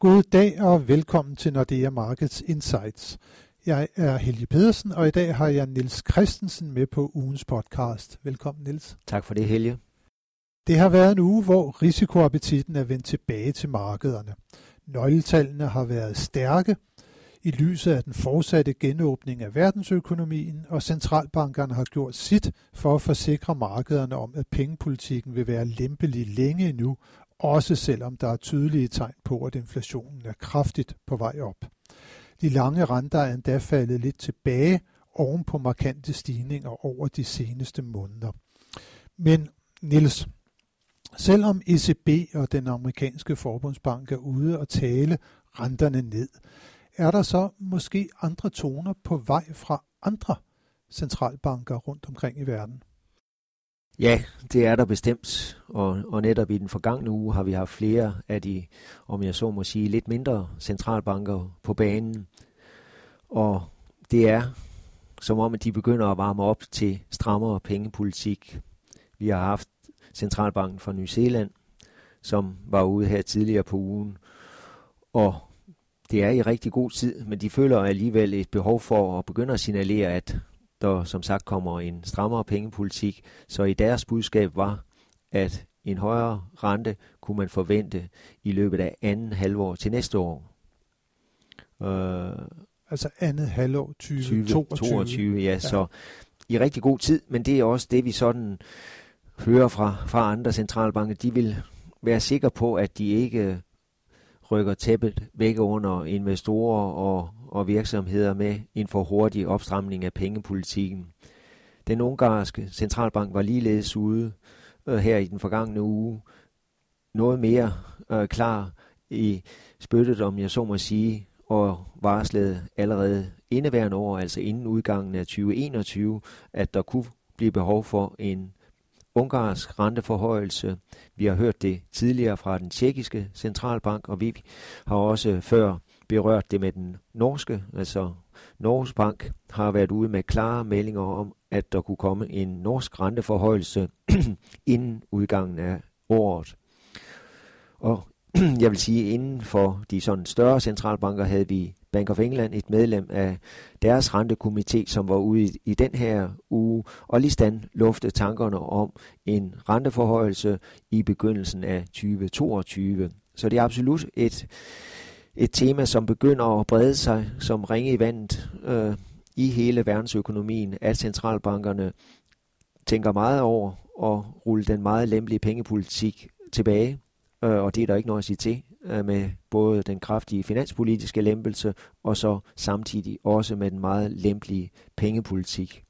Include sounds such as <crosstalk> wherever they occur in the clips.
God dag og velkommen til Nordea Markets Insights. Jeg er Helge Pedersen, og i dag har jeg Nils Christensen med på ugens podcast. Velkommen, Nils. Tak for det, Helge. Det har været en uge, hvor risikoappetitten er vendt tilbage til markederne. Nøgletallene har været stærke i lyset af den fortsatte genåbning af verdensøkonomien, og centralbankerne har gjort sit for at forsikre markederne om, at pengepolitikken vil være lempelig længe endnu, også selvom der er tydelige tegn på, at inflationen er kraftigt på vej op. De lange renter er endda faldet lidt tilbage oven på markante stigninger over de seneste måneder. Men Nils, selvom ECB og den amerikanske forbundsbank er ude og tale renterne ned, er der så måske andre toner på vej fra andre centralbanker rundt omkring i verden? Ja, det er der bestemt, og, og netop i den forgangne uge har vi haft flere af de, om jeg så må sige, lidt mindre centralbanker på banen. Og det er som om, at de begynder at varme op til strammere pengepolitik. Vi har haft centralbanken fra New Zealand, som var ude her tidligere på ugen, og det er i rigtig god tid, men de føler alligevel et behov for at begynde at signalere, at der som sagt kommer en strammere pengepolitik. Så i deres budskab var, at en højere rente kunne man forvente i løbet af anden halvår til næste år. Uh, altså andet halvår 2022. 2022, ja, ja, så i rigtig god tid, men det er også det, vi sådan hører fra, fra andre centralbanker. De vil være sikre på, at de ikke rykker tæppet væk under investorer og, og virksomheder med en for hurtig opstramning af pengepolitikken. Den ungarske centralbank var ligeledes ude øh, her i den forgangne uge noget mere øh, klar i spyttet, om jeg så må sige, og varslede allerede indeværende år, altså inden udgangen af 2021, at der kunne blive behov for en ungarsk renteforhøjelse. Vi har hørt det tidligere fra den tjekkiske centralbank, og vi har også før berørt det med den norske, altså Norges Bank har været ude med klare meldinger om, at der kunne komme en norsk renteforhøjelse <clears throat> inden udgangen af året. Og <clears throat> jeg vil sige, inden for de sådan større centralbanker havde vi Bank of England, et medlem af deres rentekomité, som var ude i, i den her uge, og lige stand luftede tankerne om en renteforhøjelse i begyndelsen af 2022. Så det er absolut et, et tema, som begynder at brede sig som ringe i vandet øh, i hele verdensøkonomien, at centralbankerne tænker meget over at rulle den meget lempelige pengepolitik tilbage, øh, og det er der ikke noget at sige til øh, med både den kraftige finanspolitiske lempelse og så samtidig også med den meget lempelige pengepolitik.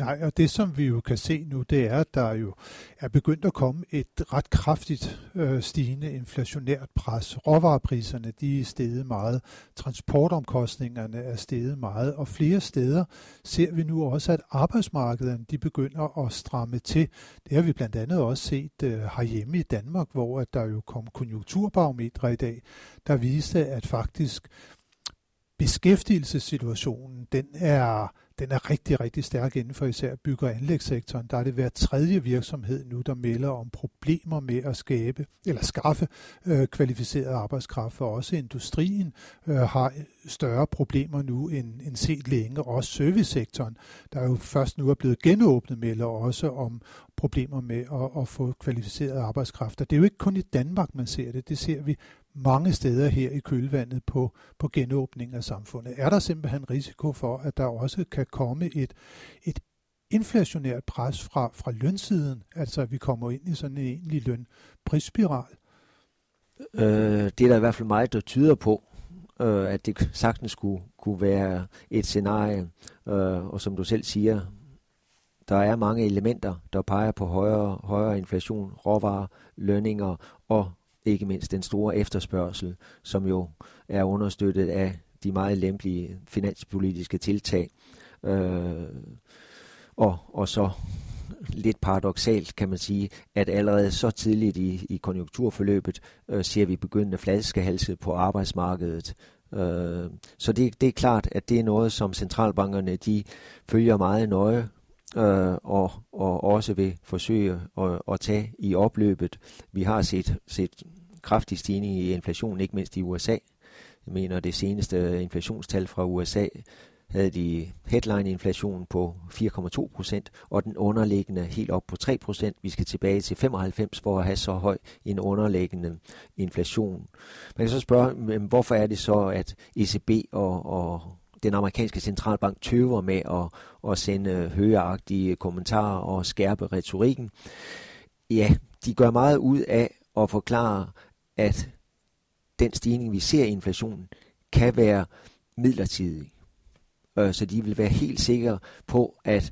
Nej, og det som vi jo kan se nu, det er, at der jo er begyndt at komme et ret kraftigt øh, stigende inflationært pres. Råvarepriserne de er steget meget, transportomkostningerne er steget meget, og flere steder ser vi nu også, at arbejdsmarkederne de begynder at stramme til. Det har vi blandt andet også set øh, herhjemme i Danmark, hvor at der jo kom konjunkturbarometre i dag, der viste, at faktisk beskæftigelsessituationen, den er den er rigtig, rigtig stærk inden for især bygge- og anlægssektoren. Der er det hver tredje virksomhed nu, der melder om problemer med at skabe eller skaffe øh, kvalificeret arbejdskraft, for også industrien øh, har øh, større problemer nu end, end set længe. Også servicesektoren, der jo først nu er blevet genåbnet, melder også om problemer med at, at få kvalificeret arbejdskraft. Og det er jo ikke kun i Danmark, man ser det. Det ser vi mange steder her i kølvandet på, på genåbning af samfundet. Er der simpelthen risiko for, at der også kan komme et, et inflationært pres fra, fra lønsiden, altså at vi kommer ind i sådan en egentlig lønprisspiral? Øh, det er der i hvert fald meget, der tyder på, øh, at det sagtens kunne, kunne være et scenarie, øh, og som du selv siger, der er mange elementer, der peger på højere, højere inflation, råvarer, lønninger og ikke mindst den store efterspørgsel, som jo er understøttet af de meget lempelige finanspolitiske tiltag. Øh, og, og så lidt paradoxalt kan man sige, at allerede så tidligt i, i konjunkturforløbet øh, ser vi begyndende flaskehalse på arbejdsmarkedet. Øh, så det, det er klart, at det er noget, som centralbankerne de følger meget nøje, øh, og, og også vil forsøge at, at tage i opløbet. Vi har set, set kraftig stigning i inflationen, ikke mindst i USA. Jeg mener, det seneste inflationstal fra USA havde de headline-inflation på 4,2 procent, og den underliggende helt op på 3 procent. Vi skal tilbage til 95 for at have så høj en underliggende inflation. Man kan så spørge, hvorfor er det så, at ECB og, og den amerikanske centralbank tøver med at, at sende højagtige kommentarer og skærpe retorikken? Ja, de gør meget ud af at forklare, at den stigning, vi ser i inflationen, kan være midlertidig øh, så de vil være helt sikre på, at,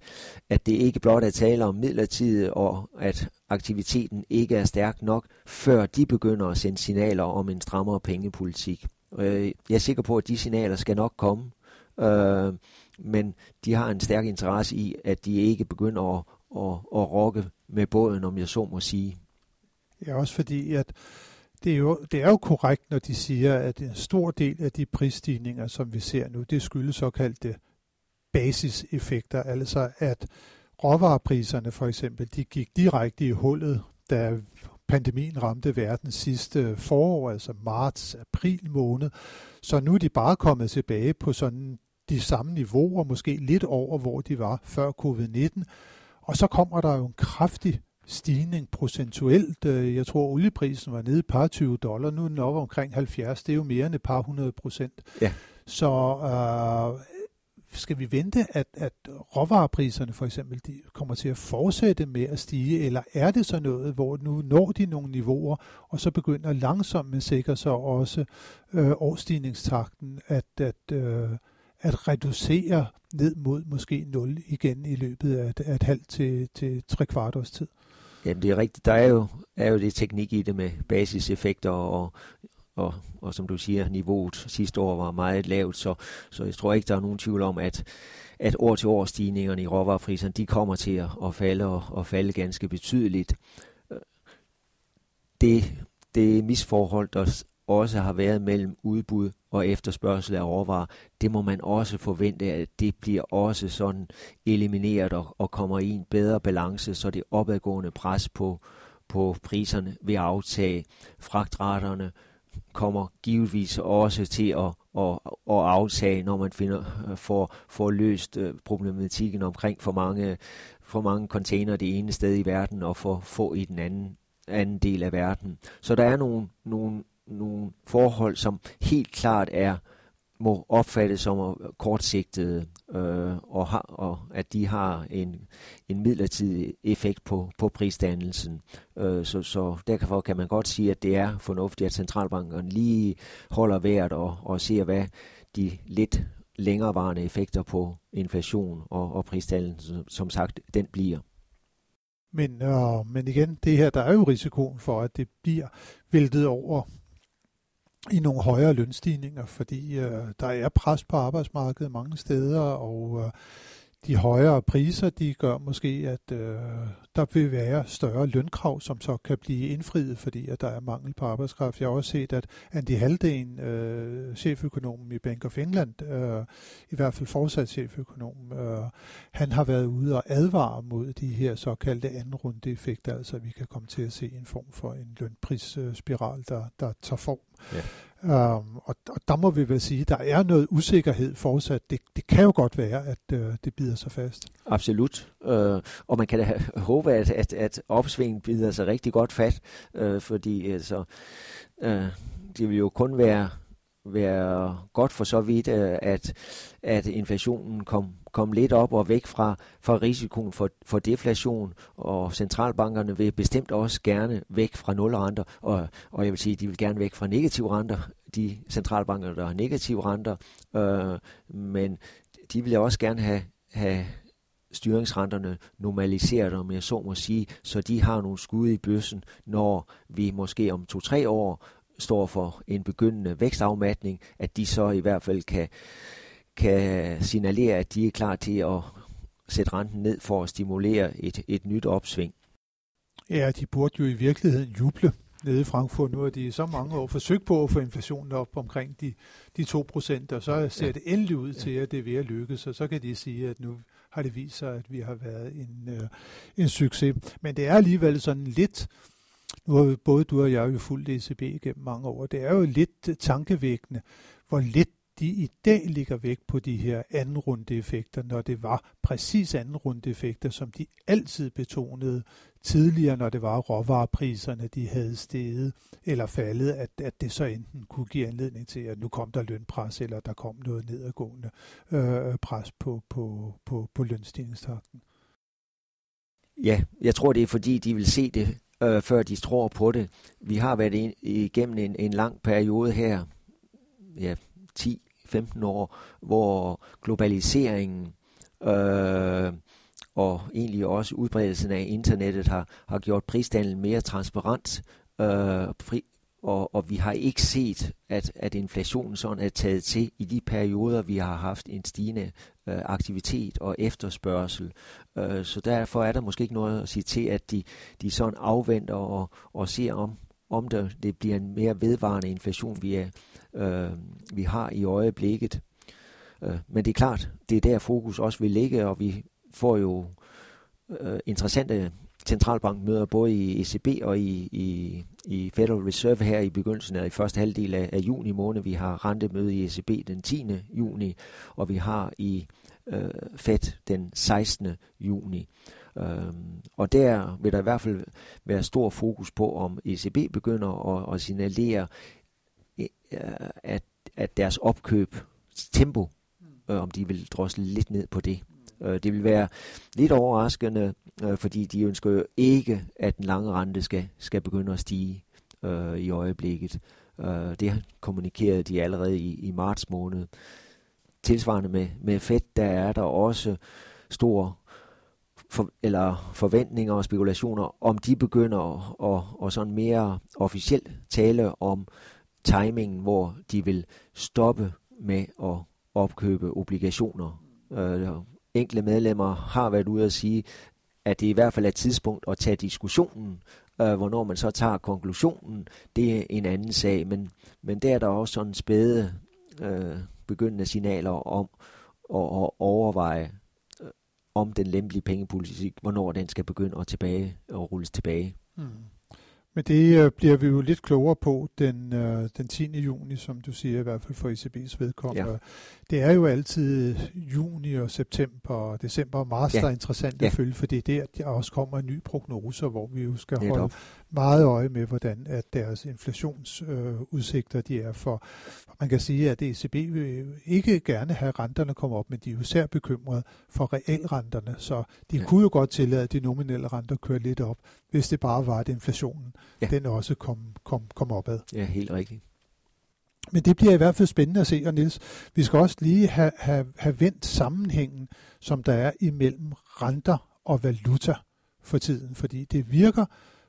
at det ikke blot er tale om midlertidigt, og at aktiviteten ikke er stærk nok, før de begynder at sende signaler om en strammere pengepolitik. Øh, jeg er sikker på, at de signaler skal nok komme, øh, men de har en stærk interesse i, at de ikke begynder at, at, at rokke med båden, om jeg så må sige. Ja, også fordi, at det er, jo, det er jo korrekt, når de siger, at en stor del af de prisstigninger, som vi ser nu, det skyldes såkaldte basiseffekter, altså at råvarepriserne for eksempel, de gik direkte i hullet, da pandemien ramte verden sidste forår, altså marts, april måned. Så nu er de bare kommet tilbage på sådan de samme niveauer, måske lidt over, hvor de var før covid-19. Og så kommer der jo en kraftig stigning procentuelt. Øh, jeg tror, olieprisen var nede et par 20 dollar, nu er den oppe omkring 70. Det er jo mere end et par hundrede procent. Ja. Så øh, skal vi vente, at, at råvarepriserne for eksempel de kommer til at fortsætte med at stige, eller er det så noget, hvor nu når de nogle niveauer, og så begynder langsomt men sikkert så også øh, årstigningstakten at, at, øh, at reducere ned mod måske 0 igen i løbet af et, af et halvt til, til tre kvart års tid? Jamen det er rigtigt. Der er jo, er jo det teknik i det med basiseffekter og, og, og som du siger, niveauet sidste år var meget lavt, så, så jeg tror ikke, der er nogen tvivl om, at, at år til år stigningerne i råvarepriserne, de kommer til at, at falde og, og falde ganske betydeligt. Øh, det, det misforhold, der også har været mellem udbud og efterspørgsel af råvarer, det må man også forvente, at det bliver også sådan elimineret og, og kommer i en bedre balance, så det opadgående pres på, på priserne vil aftage. Fragtraterne kommer givetvis også til at, at, at aftage, når man finder, får, får løst øh, problematikken omkring for mange, for mange container det ene sted i verden og for få i den anden, anden del af verden. Så der er nogle, nogle nogle forhold, som helt klart er må opfattes som kortsigtede, øh, og, har, og at de har en, en midlertidig effekt på, på prisdannelsen. Øh, så, så derfor kan man godt sige, at det er fornuftigt, at centralbanken lige holder vejret og, og ser, hvad de lidt længerevarende effekter på inflation og, og prisdannelsen, som sagt, den bliver. Men, øh, men igen, det her, der er jo risikoen for, at det bliver væltet over i nogle højere lønstigninger, fordi øh, der er pres på arbejdsmarkedet mange steder, og øh, de højere priser, de gør måske, at øh, der vil være større lønkrav, som så kan blive indfriet, fordi at der er mangel på arbejdskraft. Jeg har også set, at Andy Halden, øh, cheføkonomen i Bank of England, øh, i hvert fald fortsat cheføkonom, øh, han har været ude og advare mod de her såkaldte anden runde effekter, altså at vi kan komme til at se en form for en lønprisspiral, der, der tager form. Ja. Um, og, og der må vi vel sige, at der er noget usikkerhed fortsat. Det, det kan jo godt være, at uh, det bider sig fast. Absolut. Uh, og man kan da <laughs> håbe, at, at, at opsvingen bider sig rigtig godt fat, uh, øh, fordi altså, uh, det vil jo kun være være godt for så vidt, øh, at, at inflationen kom, kom lidt op og væk fra, fra risikoen for, for deflation, og centralbankerne vil bestemt også gerne væk fra nulrenter, og, og jeg vil sige, de vil gerne væk fra negative renter, de centralbanker, der har negative renter, øh, men de vil også gerne have, have styringsrenterne normaliseret, om jeg så må sige, så de har nogle skud i bøssen, når vi måske om to-tre år står for en begyndende vækstafmatning, at de så i hvert fald kan, kan signalere, at de er klar til at sætte renten ned for at stimulere et, et nyt opsving. Ja, de burde jo i virkeligheden juble nede i Frankfurt. Nu har de så mange år forsøgt på at få inflationen op omkring de, de 2 procent, og så ser ja. det endelig ud til, at det er ved at lykkes, og så kan de sige, at nu har det vist sig, at vi har været en, øh, en succes. Men det er alligevel sådan lidt nu har både du og jeg jo fulgt ECB gennem mange år. Det er jo lidt øh, tankevækkende, hvor lidt de i dag ligger væk på de her anden runde effekter, når det var præcis anden runde effekter, som de altid betonede tidligere, når det var råvarepriserne, de havde steget eller faldet, at, at det så enten kunne give anledning til, at nu kom der lønpres, eller der kom noget nedadgående øh, pres på, på, på, på lønstigningstakten. Ja, jeg tror, det er fordi, de vil se det, øh, før de tror på det. Vi har været igennem en, en lang periode her, ja, 10-15 år, hvor globaliseringen øh, og egentlig også udbredelsen af internettet har, har gjort prisdannelsen mere transparent, øh, fri, og, og vi har ikke set, at, at inflationen sådan er taget til i de perioder, vi har haft en stigende øh, aktivitet og efterspørgsel. Øh, så derfor er der måske ikke noget at sige til, at de, de sådan afventer og, og ser om, om der, det bliver en mere vedvarende inflation, vi, er, øh, vi har i øjeblikket. Øh, men det er klart, det er der fokus også vil ligge, og vi får jo øh, interessante centralbank møder både i ECB og i, i, i Federal Reserve her i begyndelsen af i første halvdel af, af juni måned. Vi har rentemøde i ECB den 10. juni, og vi har i øh, Fed den 16. juni. Øhm, og der vil der i hvert fald være stor fokus på, om ECB begynder at, at signalere, øh, at, at deres opkøb tempo, øh, om de vil drosle lidt ned på det. Øh, det vil være lidt overraskende, øh, fordi de ønsker jo ikke, at den lange rente skal, skal begynde at stige øh, i øjeblikket. Øh, det kommunikerede de allerede i, i marts måned. Tilsvarende med, med Fed, der er der også stor for, eller forventninger og spekulationer, om de begynder at, at, at sådan mere officielt tale om timingen, hvor de vil stoppe med at opkøbe obligationer. Øh, enkelte medlemmer har været ude at sige, at det i hvert fald er et tidspunkt at tage diskussionen. Øh, hvornår man så tager konklusionen, det er en anden sag. Men, men der er der også sådan spæde øh, begyndende signaler om at, at overveje, øh, om den lempelige pengepolitik, hvornår den skal begynde at, tilbage, at rulles tilbage. Mm. Men det øh, bliver vi jo lidt klogere på den, øh, den 10. juni, som du siger, i hvert fald for ECB's vedkommende. Ja. Det er jo altid juni og september og december og marts, ja. der er interessant ja. at følge, for det er der, der også kommer en ny prognose, hvor vi jo skal holde meget øje med, hvordan at deres inflationsudsigter øh, de er for. Man kan sige, at ECB vil ikke gerne have renterne komme op, men de er jo især bekymrede for realrenterne, så de ja. kunne jo godt tillade, at de nominelle renter kører lidt op, hvis det bare var, at inflationen ja. den også kom, kom, kom opad. Ja, helt rigtigt. Men det bliver i hvert fald spændende at se, og Niels, vi skal også lige have, have, have vendt sammenhængen, som der er imellem renter og valuta for tiden, fordi det virker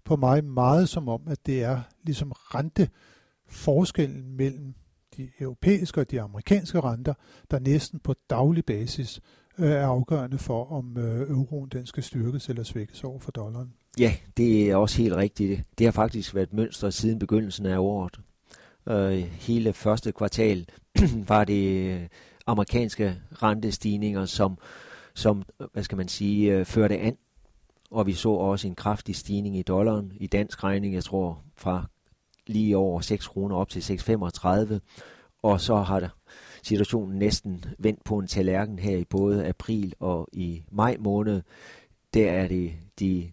på mig meget som om, at det er ligesom renteforskellen mellem de europæiske og de amerikanske renter, der næsten på daglig basis øh, er afgørende for, om øh, euroen den skal styrkes eller svækkes over for dollaren. Ja, det er også helt rigtigt. Det har faktisk været et mønster siden begyndelsen af året. Øh, hele første kvartal <clears throat> var det øh, amerikanske rentestigninger, som, som hvad skal man sige, øh, førte an. Og vi så også en kraftig stigning i dollaren i dansk regning, jeg tror fra lige over 6 kroner op til 6,35. Og så har situationen næsten vendt på en tallerken her i både april og i maj måned. Der er det de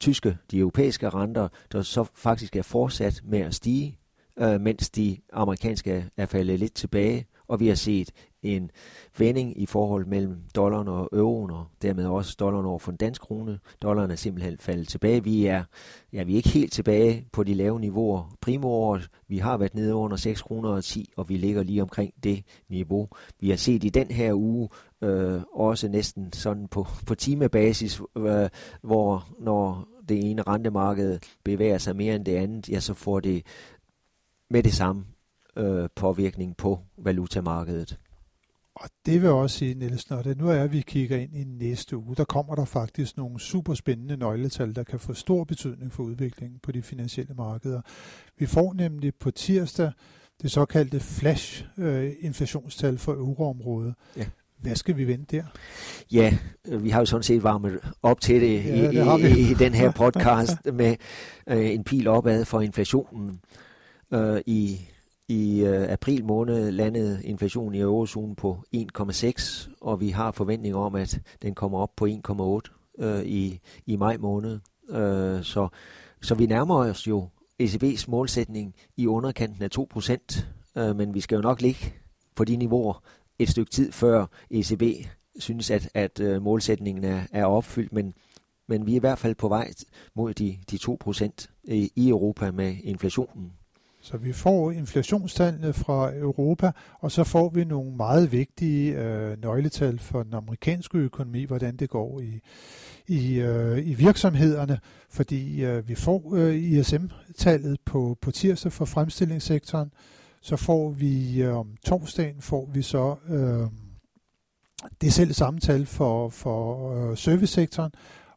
tyske, de europæiske renter, der så faktisk er fortsat med at stige, øh, mens de amerikanske er faldet lidt tilbage, og vi har set en vending i forhold mellem dollaren og euroen, og dermed også dollaren over for den danske krone. Dollaren er simpelthen faldet tilbage. Vi er, ja, vi er ikke helt tilbage på de lave niveauer. Primoåret, vi har været nede under 6 kroner og 10, og vi ligger lige omkring det niveau. Vi har set i den her uge øh, også næsten sådan på, på timebasis, øh, hvor når det ene rentemarked bevæger sig mere end det andet, ja, så får det med det samme øh, påvirkning på valutamarkedet. Og det vil også sige, Niels, når det nu er, at vi kigger ind i næste uge, der kommer der faktisk nogle super spændende nøgletal, der kan få stor betydning for udviklingen på de finansielle markeder. Vi får nemlig på tirsdag det såkaldte flash-inflationstal øh, for euroområdet. Ja. Hvad skal vi vente der? Ja, vi har jo sådan set varmet op til det, ja, i, det i, i den her podcast med øh, en pil opad for inflationen. Øh, I i øh, april måned landede inflationen i eurozonen på 1,6, og vi har forventninger om, at den kommer op på 1,8 øh, i, i maj måned. Øh, så, så vi nærmer os jo ECB's målsætning i underkanten af 2% øh, men vi skal jo nok ligge på de niveauer et stykke tid før ECB synes, at, at øh, målsætningen er, er opfyldt, men, men vi er i hvert fald på vej mod de, de 2 i, i Europa med inflationen. Så vi får inflationstallene fra Europa, og så får vi nogle meget vigtige øh, nøgletal for den amerikanske økonomi, hvordan det går i, i, øh, i virksomhederne, fordi øh, vi får øh, ISM-tallet på, på tirsdag for fremstillingssektoren, så får vi øh, om torsdagen får vi så øh, det selv samme tal for, for øh, servicesektoren,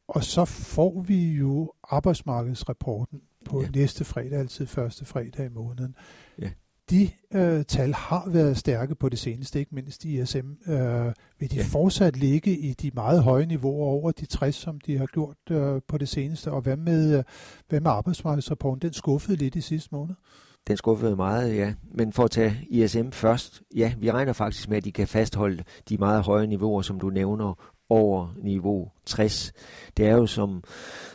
og så får vi jo arbejdsmarkedsrapporten på ja. næste fredag, altid første fredag i måneden. Ja. De øh, tal har været stærke på det seneste, ikke mindst i ISM. Øh, vil de ja. fortsat ligge i de meget høje niveauer over de 60, som de har gjort øh, på det seneste? Og hvad med, øh, hvad med arbejdsmarkedsrapporten? Den skuffede lidt i sidste måned. Den skuffede meget, ja. Men for at tage ISM først, ja, vi regner faktisk med, at de kan fastholde de meget høje niveauer, som du nævner, over niveau 60. Det er jo som,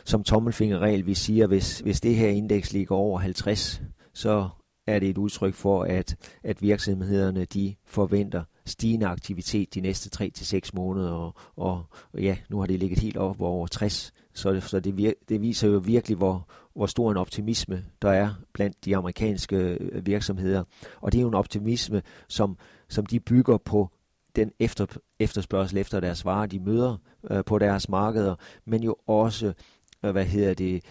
som tommelfingerregel, vi siger, hvis, hvis det her indeks ligger over 50, så er det et udtryk for, at, at virksomhederne de forventer stigende aktivitet de næste 3-6 måneder, og, og, ja, nu har det ligget helt op over 60, så, så det, vir, det viser jo virkelig, hvor, hvor stor en optimisme der er blandt de amerikanske øh, virksomheder. Og det er jo en optimisme, som, som de bygger på den efter, efterspørgsel efter deres varer, de møder øh, på deres markeder, men jo også, øh, hvad hedder det,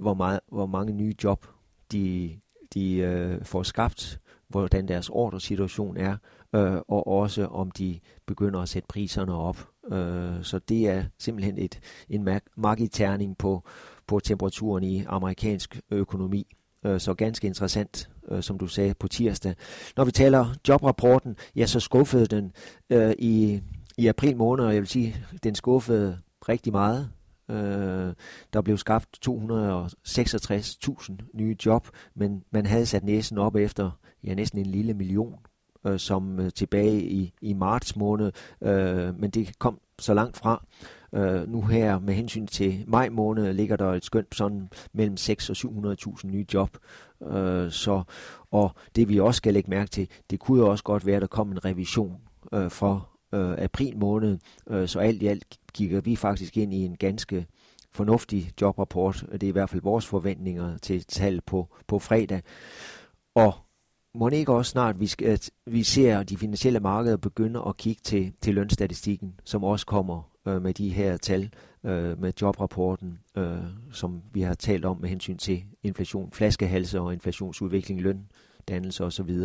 hvor, meget, hvor mange nye job de, de øh, får skabt, hvordan deres ordresituation er, øh, og også om de begynder at sætte priserne op. Øh, så det er simpelthen et, en magiterning på, på temperaturen i amerikansk økonomi. Øh, så ganske interessant, øh, som du sagde, på tirsdag. Når vi taler jobrapporten, ja, så skuffede den øh, i, i april måned, og jeg vil sige, den skuffede rigtig meget. Øh, der blev skabt 266.000 nye job, men man havde sat næsen op efter ja, næsten en lille million øh, som øh, tilbage i, i marts måned, øh, men det kom så langt fra. Øh, nu her med hensyn til maj måned ligger der et skønt sådan mellem 6 og 700.000 nye job. Øh, så, og det vi også skal lægge mærke til, det kunne jo også godt være, at der kom en revision øh, for øh, april måned. Øh, så alt i alt kigger vi faktisk ind i en ganske fornuftig jobrapport. Det er i hvert fald vores forventninger til tal på, på fredag. Og må ikke også snart, vi, skal, at vi ser de finansielle markeder begynde at kigge til, til lønstatistikken, som også kommer øh, med de her tal, øh, med jobrapporten, øh, som vi har talt om med hensyn til inflation, flaskehalse og inflationsudvikling, løn, dannelse osv.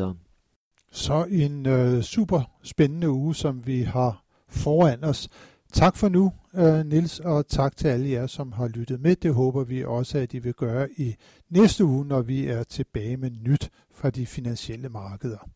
Så en øh, super spændende uge, som vi har foran os. Tak for nu, øh, Nils, og tak til alle jer, som har lyttet med. Det håber vi også, at I vil gøre i næste uge, når vi er tilbage med nyt fra de finansielle markeder.